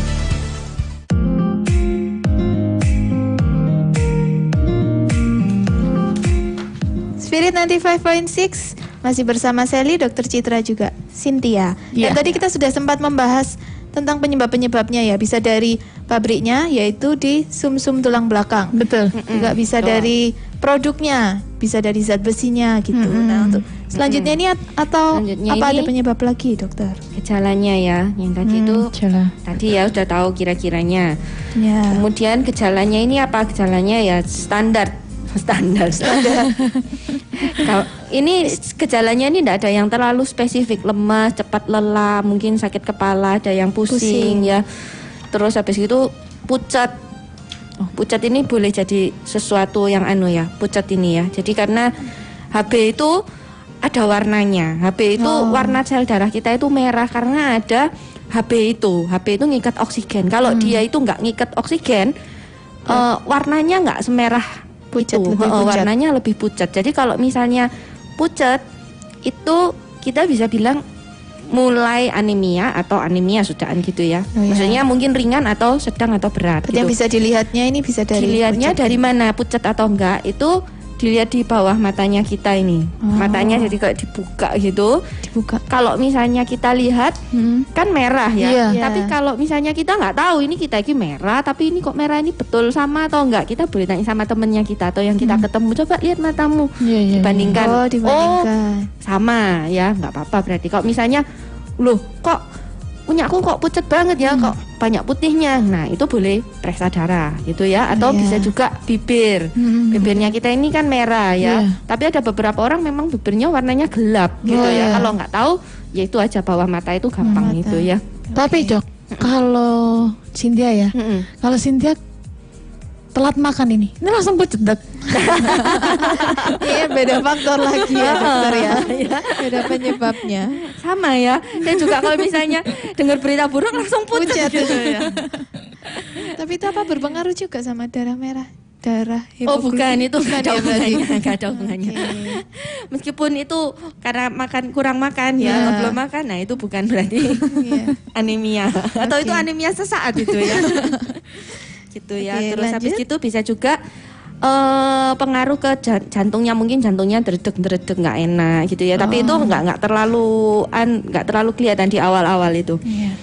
Spirit 95.6 masih bersama Sally, Dr. Citra juga Cynthia. Iya. Dan tadi kita sudah sempat membahas tentang penyebab-penyebabnya ya. Bisa dari pabriknya yaitu di sum-sum tulang belakang. Betul. Juga bisa dari produknya, bisa dari zat besinya gitu. Nah, untuk Selanjutnya ini at- atau Selanjutnya apa ini- ada penyebab lagi, dokter? Gejalanya ya, yang tadi Hmm, itu gejala. tadi ya udah tahu kira-kiranya. Ya. Kemudian gejalanya ini apa? Gejalanya ya standar. Standar. standar. Ini gejalanya ini tidak ada yang terlalu spesifik, lemas, cepat lelah, mungkin sakit kepala, ada yang pusing, Pusing. ya. Terus habis itu pucat. Oh, pucat ini boleh jadi sesuatu yang anu ya, pucat ini ya. Jadi karena HB itu ada warnanya. HB itu Oh. warna sel darah kita itu merah karena ada HB itu. HB itu ngikat oksigen. Kalau Hmm. dia itu nggak ngikat oksigen, eh, warnanya nggak semerah Pucat, itu. lebih Eh, pucat. warnanya lebih pucat. Jadi kalau misalnya pucat itu kita bisa bilang mulai anemia atau anemia sudahan gitu ya. Oh, iya. Maksudnya mungkin ringan atau sedang atau berat. Berarti yang gitu. bisa dilihatnya ini bisa dari Dilihatnya pucat. dari mana pucat atau enggak itu dilihat di bawah matanya kita ini. Oh. Matanya jadi kayak dibuka gitu. dibuka. Kalau misalnya kita lihat Hmm. kan merah ya. Iya. Tapi Iya. kalau misalnya kita nggak tahu ini kita ini merah, tapi ini kok merah ini betul sama atau enggak, kita boleh tanya sama temennya kita atau yang kita ketemu. Coba lihat matamu, Iya, iya, iya. dibandingkan. Oh, dibandingkan. sama ya, nggak apa-apa berarti. Kalau misalnya, loh kok punya aku kok pucat banget ya, Hmm. kok banyak putihnya. Nah itu boleh periksa darah gitu ya, atau Iya. bisa juga bibir. Hmm. Bibirnya kita ini kan merah ya, Iya. tapi ada beberapa orang memang bibirnya warnanya gelap gitu Oh, ya. iya. Kalau nggak tahu, ya itu aja bawah mata itu gampang mata. itu ya. Tapi dok, kalau Cynthia ya, Mm-mm. kalau Cynthia telat makan ini, ini langsung pucet dok. Iya, beda faktor lagi ya, dokter ya. Beda penyebabnya. Sama ya. Dan juga kalau misalnya dengar berita buruk langsung pucat, Pucat. gitu ya. Tapi itu apa berpengaruh juga sama darah merah? Darah Oh bukan itu nggak ada ya, hubungannya, nggak ada hubungannya. Oke. Meskipun itu karena makan kurang makan ya, Ya. belum makan, nah itu bukan berarti Iya. anemia atau itu anemia sesaat itu ya. Gitu ya. Oke, Terus habis lanjut. itu bisa juga eh pengaruh ke jan- jantungnya mungkin jantungnya dredeg nggak enak gitu ya. Tapi itu nggak nggak terlalu an nggak terlalu kelihatan di awal-awal itu. Iya.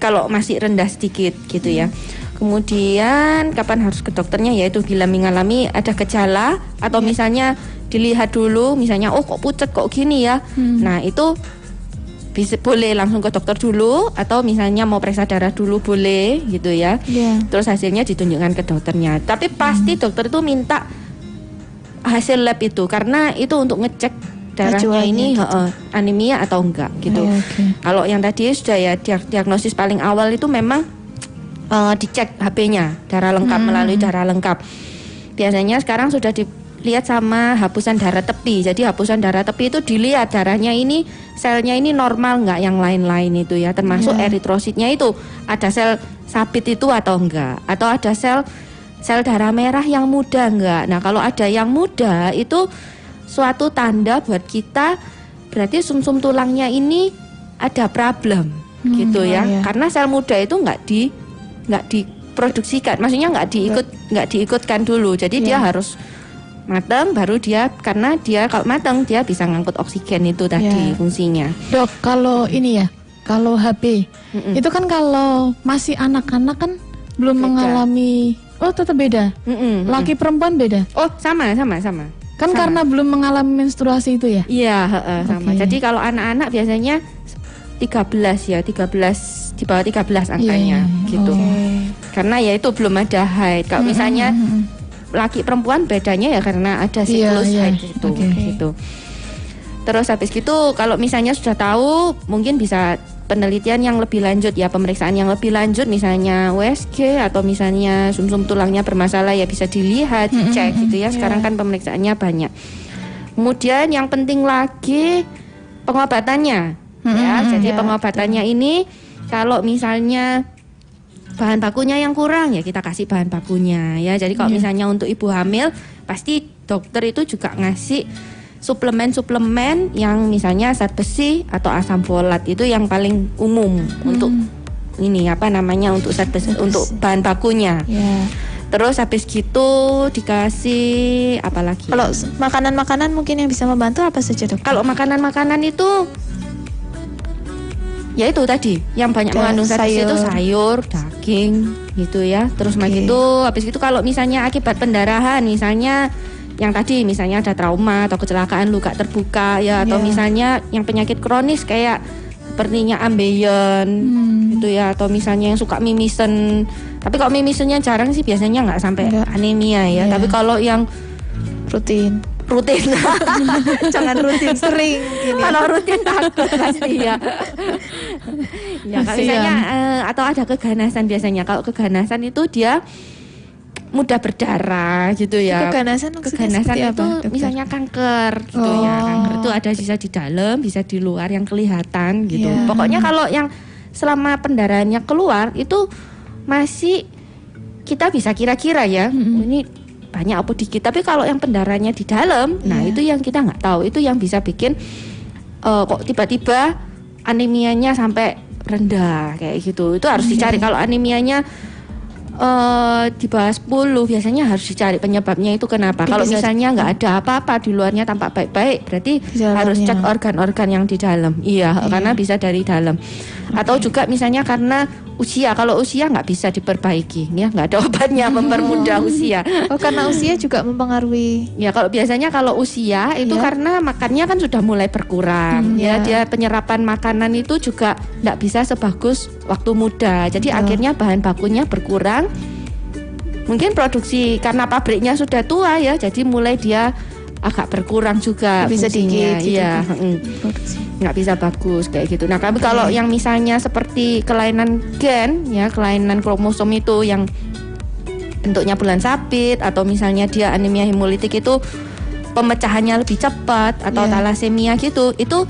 kalau masih rendah sedikit gitu ya. Kemudian kapan harus ke dokternya yaitu bila mengalami ada gejala atau misalnya dilihat dulu misalnya oh kok pucat kok gini ya. Nah, itu bisa boleh langsung ke dokter dulu atau misalnya mau periksa darah dulu boleh gitu ya. Iya. Terus hasilnya ditunjukkan ke dokternya. Tapi pasti dokter itu minta hasil lab itu karena itu untuk ngecek darahnya ini gitu. heeh, anemia atau enggak gitu. Oh, oke. Kalau yang tadi sudah ya dia- diagnosis paling awal itu memang eh, dicek HB-nya, darah lengkap melalui darah lengkap. Biasanya sekarang sudah dilihat sama hapusan darah tepi. Jadi hapusan darah tepi itu dilihat darahnya ini selnya ini normal nggak yang lain-lain itu ya, termasuk eritrositnya itu ada sel sabit itu atau enggak, atau ada sel sel darah merah yang muda enggak. Nah, kalau ada yang muda itu suatu tanda buat kita berarti sumsum tulangnya ini ada problem gitu ya. iya. Karena sel muda itu nggak di nggak diproduksikan, maksudnya nggak diikut nggak diikutkan dulu. Jadi dia harus matang baru dia karena dia kalau matang dia bisa ngangkut oksigen itu tadi Iya. fungsinya. Dok, kalau ini ya, kalau HB, Mm-mm. itu kan kalau masih anak-anak kan belum Beda. mengalami, oh tetap beda. Mm-mm, mm-mm. Laki perempuan beda. Oh sama sama sama. Kan Sama. karena belum mengalami menstruasi itu ya. Iya, heeh, sama. Jadi kalau anak-anak biasanya 13 ya, 13 di bawah 13 angkanya Iya, iya. gitu. Oh. Karena ya itu belum ada haid. Kalau misalnya laki perempuan bedanya ya karena ada siklus Iya, iya. haid itu Oke. gitu. Terus habis gitu kalau misalnya sudah tahu mungkin bisa penelitian yang lebih lanjut ya pemeriksaan yang lebih lanjut misalnya USG atau misalnya sumsum tulangnya bermasalah ya bisa dilihat dicek gitu ya sekarang kan pemeriksaannya banyak kemudian yang penting lagi pengobatannya ya jadi pengobatannya ini kalau misalnya bahan bakunya yang kurang ya kita kasih bahan bakunya ya. Jadi kalau misalnya untuk ibu hamil pasti dokter itu juga ngasih suplemen-suplemen yang misalnya zat besi atau asam folat itu yang paling umum untuk ini apa namanya untuk zat besi untuk bahan bakunya. Ya. terus habis gitu dikasih apa lagi? Kalau makanan-makanan mungkin yang bisa membantu apa saja dok? kalau makanan-makanan itu ya itu tadi yang banyak Da- mengandung zat besi itu sayur. sayur, daging gitu ya. Terus okay. itu habis itu kalau misalnya akibat pendarahan misalnya yang tadi misalnya ada trauma atau kecelakaan luka terbuka ya atau Iya. misalnya yang penyakit kronis kayak sepertinya ambeien gitu ya atau misalnya yang suka mimisen tapi kalau mimisennya jarang sih biasanya nggak sampai anemia ya Iya. tapi kalau yang rutin rutin. Jangan rutin sering gini. Kalau rutin takut pasti. Ya ya kalau Kasihan. misalnya eh, atau ada keganasan biasanya. Kalau keganasan itu dia mudah berdarah gitu ya. Keganasan keganasan itu apa, dokter? misalnya kanker gitu ya. Oh. kanker itu ada bisa di dalam bisa di luar yang kelihatan gitu. Iya. pokoknya kalau yang selama pendarahannya keluar itu masih kita bisa kira-kira ya. Ini banyak apa dikit. Tapi kalau yang pendarahannya di dalam nah Iya. itu yang kita nggak tahu. Itu yang bisa bikin eh, kok tiba-tiba anemianya sampai rendah kayak gitu. Itu harus dicari. Kalau anemianya eh di bawah 10 biasanya harus dicari penyebabnya itu kenapa. Kalau misalnya nggak ada apa-apa di luarnya tampak baik-baik, berarti Di harus cek organ-organ yang di dalam. Iya, karena bisa dari dalam. Atau juga misalnya karena usia. Kalau usia nggak bisa diperbaiki, ya nggak ada obatnya mempermudah usia. oh karena usia juga mempengaruhi Ya kalau biasanya kalau usia itu Iya. karena makannya kan sudah mulai berkurang Hmm, ya iya. dia penyerapan makanan itu juga tidak bisa sebagus waktu muda jadi Betul. akhirnya bahan bakunya berkurang mungkin produksi karena pabriknya sudah tua ya jadi mulai dia agak berkurang juga Bisa dikit gitu. iya mm, produksi. Nggak bisa bagus kayak gitu. Nah tapi kalau yang misalnya seperti kelainan gen ya kelainan kromosom itu yang bentuknya bulan sabit atau misalnya dia anemia hemolitik itu pemecahannya lebih cepat atau Iya. talasemia gitu itu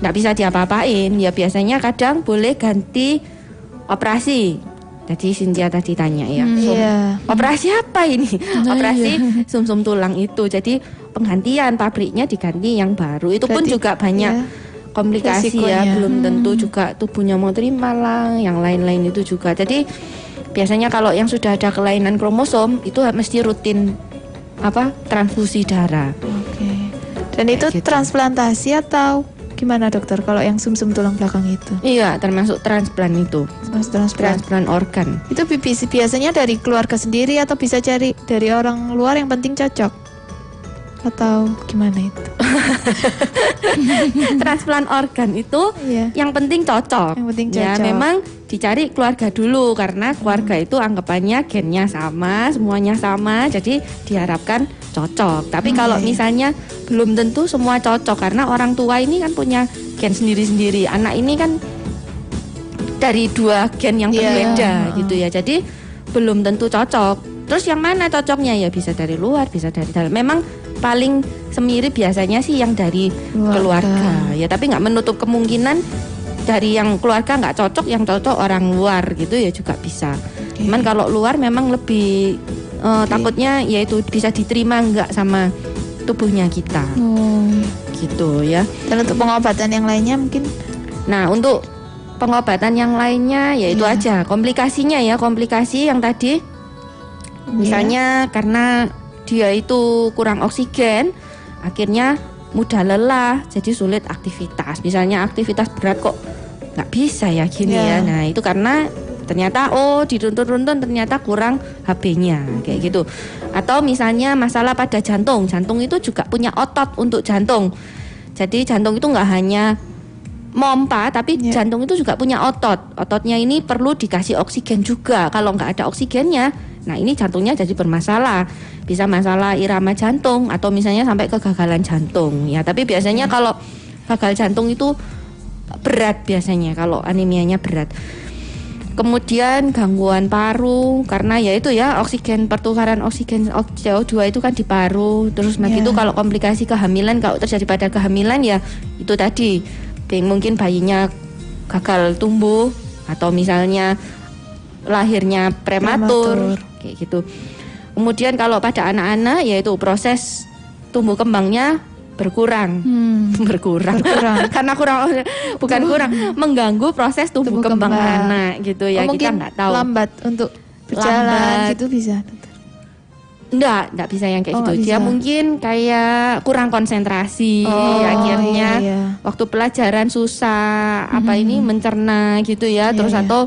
nggak bisa diapa-apain. Ya biasanya kadang boleh ganti operasi tadi Cynthia tadi tanya ya Hmm, Sum- iya. operasi apa ini? Operasi sumsum tulang itu. Jadi penggantian pabriknya diganti yang baru. Itu pun juga banyak ya, komplikasi ya. Resikonya. belum tentu juga tubuhnya mau terima lah yang lain-lain itu juga. Jadi biasanya kalau yang sudah ada kelainan kromosom itu mesti rutin apa transfusi darah. Oke. Dan itu gitu. transplantasi atau gimana dokter? Kalau yang sumsum tulang belakang itu? Iya termasuk transplant itu. Mas transplant. Transplant organ. Itu bi- biasanya dari keluarga sendiri atau bisa cari dari orang luar yang penting cocok? Atau gimana itu? Transplant organ itu Iya. yang penting cocok. Yang penting Ya cocok. memang dicari keluarga dulu karena keluarga itu anggapannya gennya sama, semuanya sama, jadi diharapkan cocok. Tapi Hmm, kalau iya, iya. misalnya belum tentu semua cocok karena orang tua ini kan punya gen sendiri-sendiri. Anak ini kan dari dua gen yang Iya. berbeda Heeh. gitu ya. Jadi belum tentu cocok. Terus yang mana cocoknya ya bisa dari luar, bisa dari dalam. Memang paling semirip biasanya sih yang dari Keluarga. keluarga, ya. Tapi nggak menutup kemungkinan dari yang keluarga nggak cocok, yang cocok orang luar gitu ya juga bisa. Cuman kalau luar memang lebih eh, takutnya yaitu bisa diterima nggak sama tubuhnya kita, Oh. gitu ya. dan untuk pengobatan yang lainnya mungkin Nah, untuk pengobatan yang lainnya yaitu Iya. aja komplikasinya ya, komplikasi yang tadi misalnya karena dia itu kurang oksigen, akhirnya mudah lelah, jadi sulit aktivitas. Misalnya aktivitas berat kok nggak bisa ya gini Iya. ya. Nah, itu karena ternyata oh dituntun-tuntun ternyata kurang HB-nya kayak gitu. Atau misalnya masalah pada jantung, jantung itu juga punya otot untuk jantung. Jadi jantung itu nggak hanya mompa tapi Iya. jantung itu juga punya otot. Ototnya ini perlu dikasih oksigen juga. Kalau nggak ada oksigennya, nah ini jantungnya jadi bermasalah. Bisa masalah irama jantung atau misalnya sampai kegagalan jantung. Ya, tapi biasanya kalau gagal jantung itu berat biasanya kalau anemianya berat. Kemudian gangguan paru karena ya itu ya oksigen pertukaran oksigen ok- CO2 itu kan di paru. Terus Iya. begitu kalau komplikasi kehamilan kalau terjadi pada kehamilan ya itu tadi mungkin bayinya gagal tumbuh atau misalnya lahirnya prematur, Prematur. kayak gitu. Kemudian kalau pada anak-anak yaitu proses tumbuh kembangnya berkurang hmm, berkurang, Berkurang. karena kurang bukan kurang mengganggu proses tumbuh, Tumbuh kembang, kembang. anak gitu ya oh, kita nggak tahu lambat untuk berjalan Lambat. gitu bisa enggak enggak bisa yang kayak Oh, gitu nggak dia bisa. mungkin kayak kurang konsentrasi Oh, akhirnya iya, iya. waktu pelajaran susah apa ini mencerna gitu ya Iya, terus iya. atau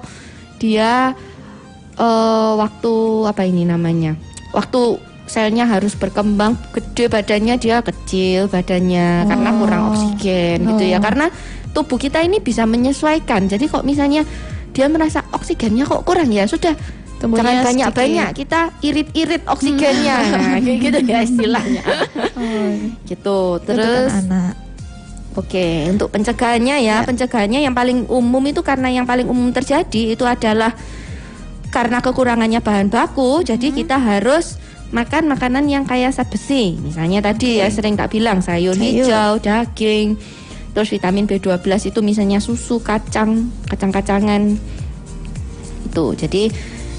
dia eh, waktu apa ini namanya waktu selnya harus berkembang gede badannya dia kecil badannya karena kurang oksigen gitu ya. Karena tubuh kita ini bisa menyesuaikan. Jadi kok misalnya dia merasa oksigennya kok kurang ya sudah Tumbuhnya jangan banyak-banyak kita irit-irit oksigennya nah, gitu ya istilahnya. gitu. Untuk Terus anak. Oke, untuk pencegahannya Ya. ya, pencegahannya yang paling umum itu karena yang paling umum terjadi itu adalah karena kekurangannya bahan baku, jadi kita harus makan makanan yang kaya zat besi. Misalnya tadi ya sering tak bilang sayur, Sayur. hijau, daging, terus vitamin B12 itu misalnya susu, kacang, kacang-kacangan. Itu. Jadi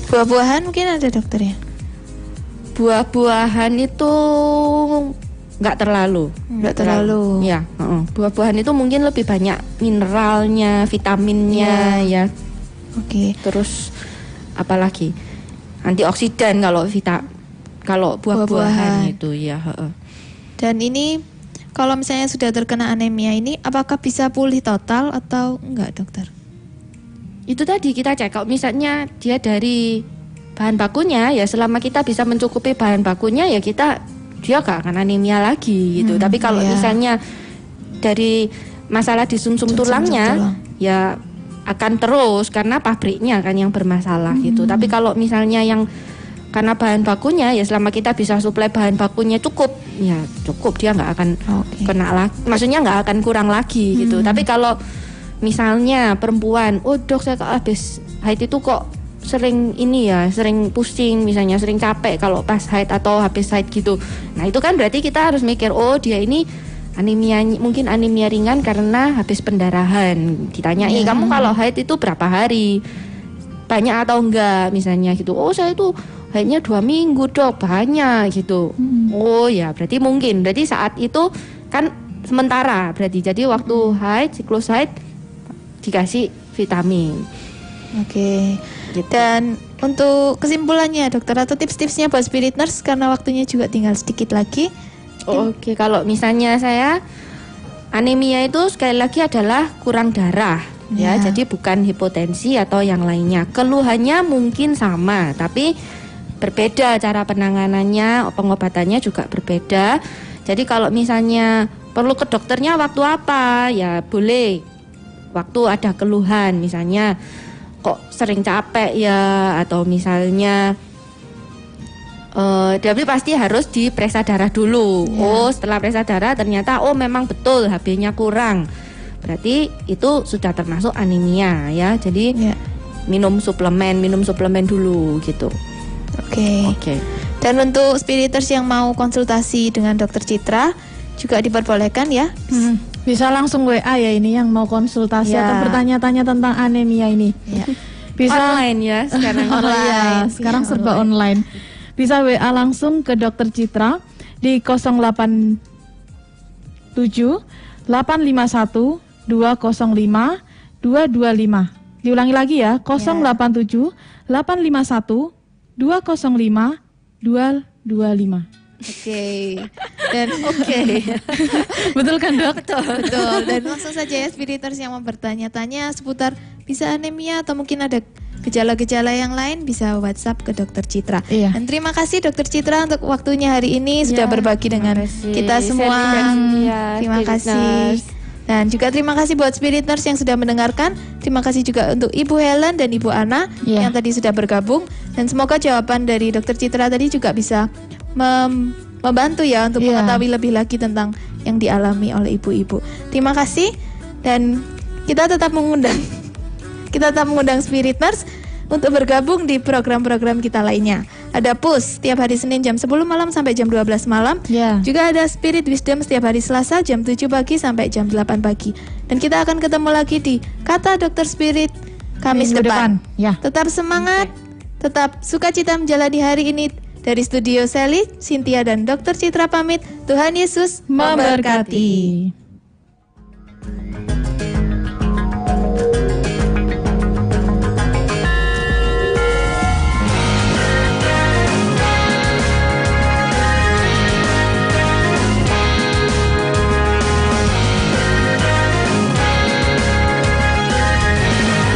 Buah-buahan mungkin ada dokter ya? buah-buahan itu nggak terlalu Nggak terlalu. ya heeh. buah-buahan itu mungkin lebih banyak mineralnya vitaminnya ya Oke. terus apalagi antioksidan kalau vita kalau Buah-buahan. buah-buahan itu ya. Dan ini kalau misalnya sudah terkena anemia ini apakah bisa pulih total atau enggak dokter? itu tadi kita cek kalau misalnya dia dari bahan bakunya ya selama kita bisa mencukupi bahan bakunya ya kita dia gak akan anemia lagi gitu Hmm, tapi kalau iya. misalnya dari masalah di sumsum Sumsum tulangnya tulang. ya akan terus karena pabriknya kan yang bermasalah gitu Hmm. tapi kalau misalnya yang karena bahan bakunya ya selama kita bisa suplai bahan bakunya cukup ya cukup dia nggak akan Oke. kena lagi maksudnya nggak akan kurang lagi gitu. Hmm. tapi kalau misalnya perempuan oh dok saya kok habis haid itu kok sering ini ya sering pusing misalnya sering capek kalau pas haid atau habis haid gitu. Nah itu kan berarti kita harus mikir oh dia ini anemia mungkin anemia ringan karena habis pendarahan. Ditanyai kamu kalau haid itu berapa hari? Banyak atau enggak misalnya gitu. Oh saya itu haidnya dua minggu dok banyak gitu oh ya berarti mungkin berarti saat itu kan sementara berarti jadi waktu haid siklus haid dikasih vitamin Oke. gitu. Dan untuk kesimpulannya dokter atau tips-tipsnya buat spirit nurse karena waktunya juga tinggal sedikit lagi. Oke, kalau misalnya saya anemia itu sekali lagi adalah kurang darah ya, Ya. jadi bukan hipotensi atau yang lainnya. Keluhannya mungkin sama, tapi berbeda cara penanganannya, pengobatannya juga berbeda. Jadi kalau misalnya perlu ke dokternya waktu apa? Ya boleh. Waktu ada keluhan misalnya kok sering capek ya atau misalnya Eh, tapi pasti harus diperiksa darah dulu. Oh, setelah periksa darah ternyata oh memang betul HB-nya kurang. Berarti itu sudah termasuk anemia ya. Jadi Ya. minum suplemen, minum suplemen dulu gitu. Oke. Oke. Dan untuk spiriters yang mau konsultasi dengan dokter Citra juga diperbolehkan ya. Hmm, Bisa langsung WA ya ini yang mau konsultasi Ya. atau bertanya-tanya tentang anemia ini. Ya. Bisa Online ya sekarang. Oh iya, sekarang Iya, serba online. Bisa WA langsung ke Dokter Citra di 087 851 205 225. Diulangi lagi ya, 087 851 205 225. Oke. Dan Oke. Betul kan, Dok? Betul. Dan langsung saja ya spiriters yang mau bertanya-tanya seputar bisa anemia atau mungkin ada gejala-gejala yang lain bisa WhatsApp ke Dokter Citra. Iya. Dan terima kasih Dokter Citra untuk waktunya hari ini sudah Ya, berbagi dengan kasih. kita semua. Terima kasih. Dan juga terima kasih buat Spirit Nurse yang sudah mendengarkan. Terima kasih juga untuk Ibu Helen dan Ibu Ana Iya. yang tadi sudah bergabung. Dan semoga jawaban dari Dokter Citra tadi juga bisa mem- membantu ya untuk Iya. mengetahui lebih lagi tentang yang dialami oleh ibu-ibu. Terima kasih dan kita tetap mengundang kita tetap mengundang Spirit Nurse untuk bergabung di program-program kita lainnya. Ada PUS setiap hari Senin jam 10 malam sampai jam 12 malam. Ya. Juga ada Spirit Wisdom setiap hari Selasa jam 7 pagi sampai jam 8 pagi. Dan kita akan ketemu lagi di Kata Dokter Spirit Kamis Minggu depan. depan, ya. Tetap semangat, tetap sukacita menjalani hari ini. Dari studio Sally, Cynthia dan Dokter Citra pamit. Tuhan Yesus memberkati. Memberkati.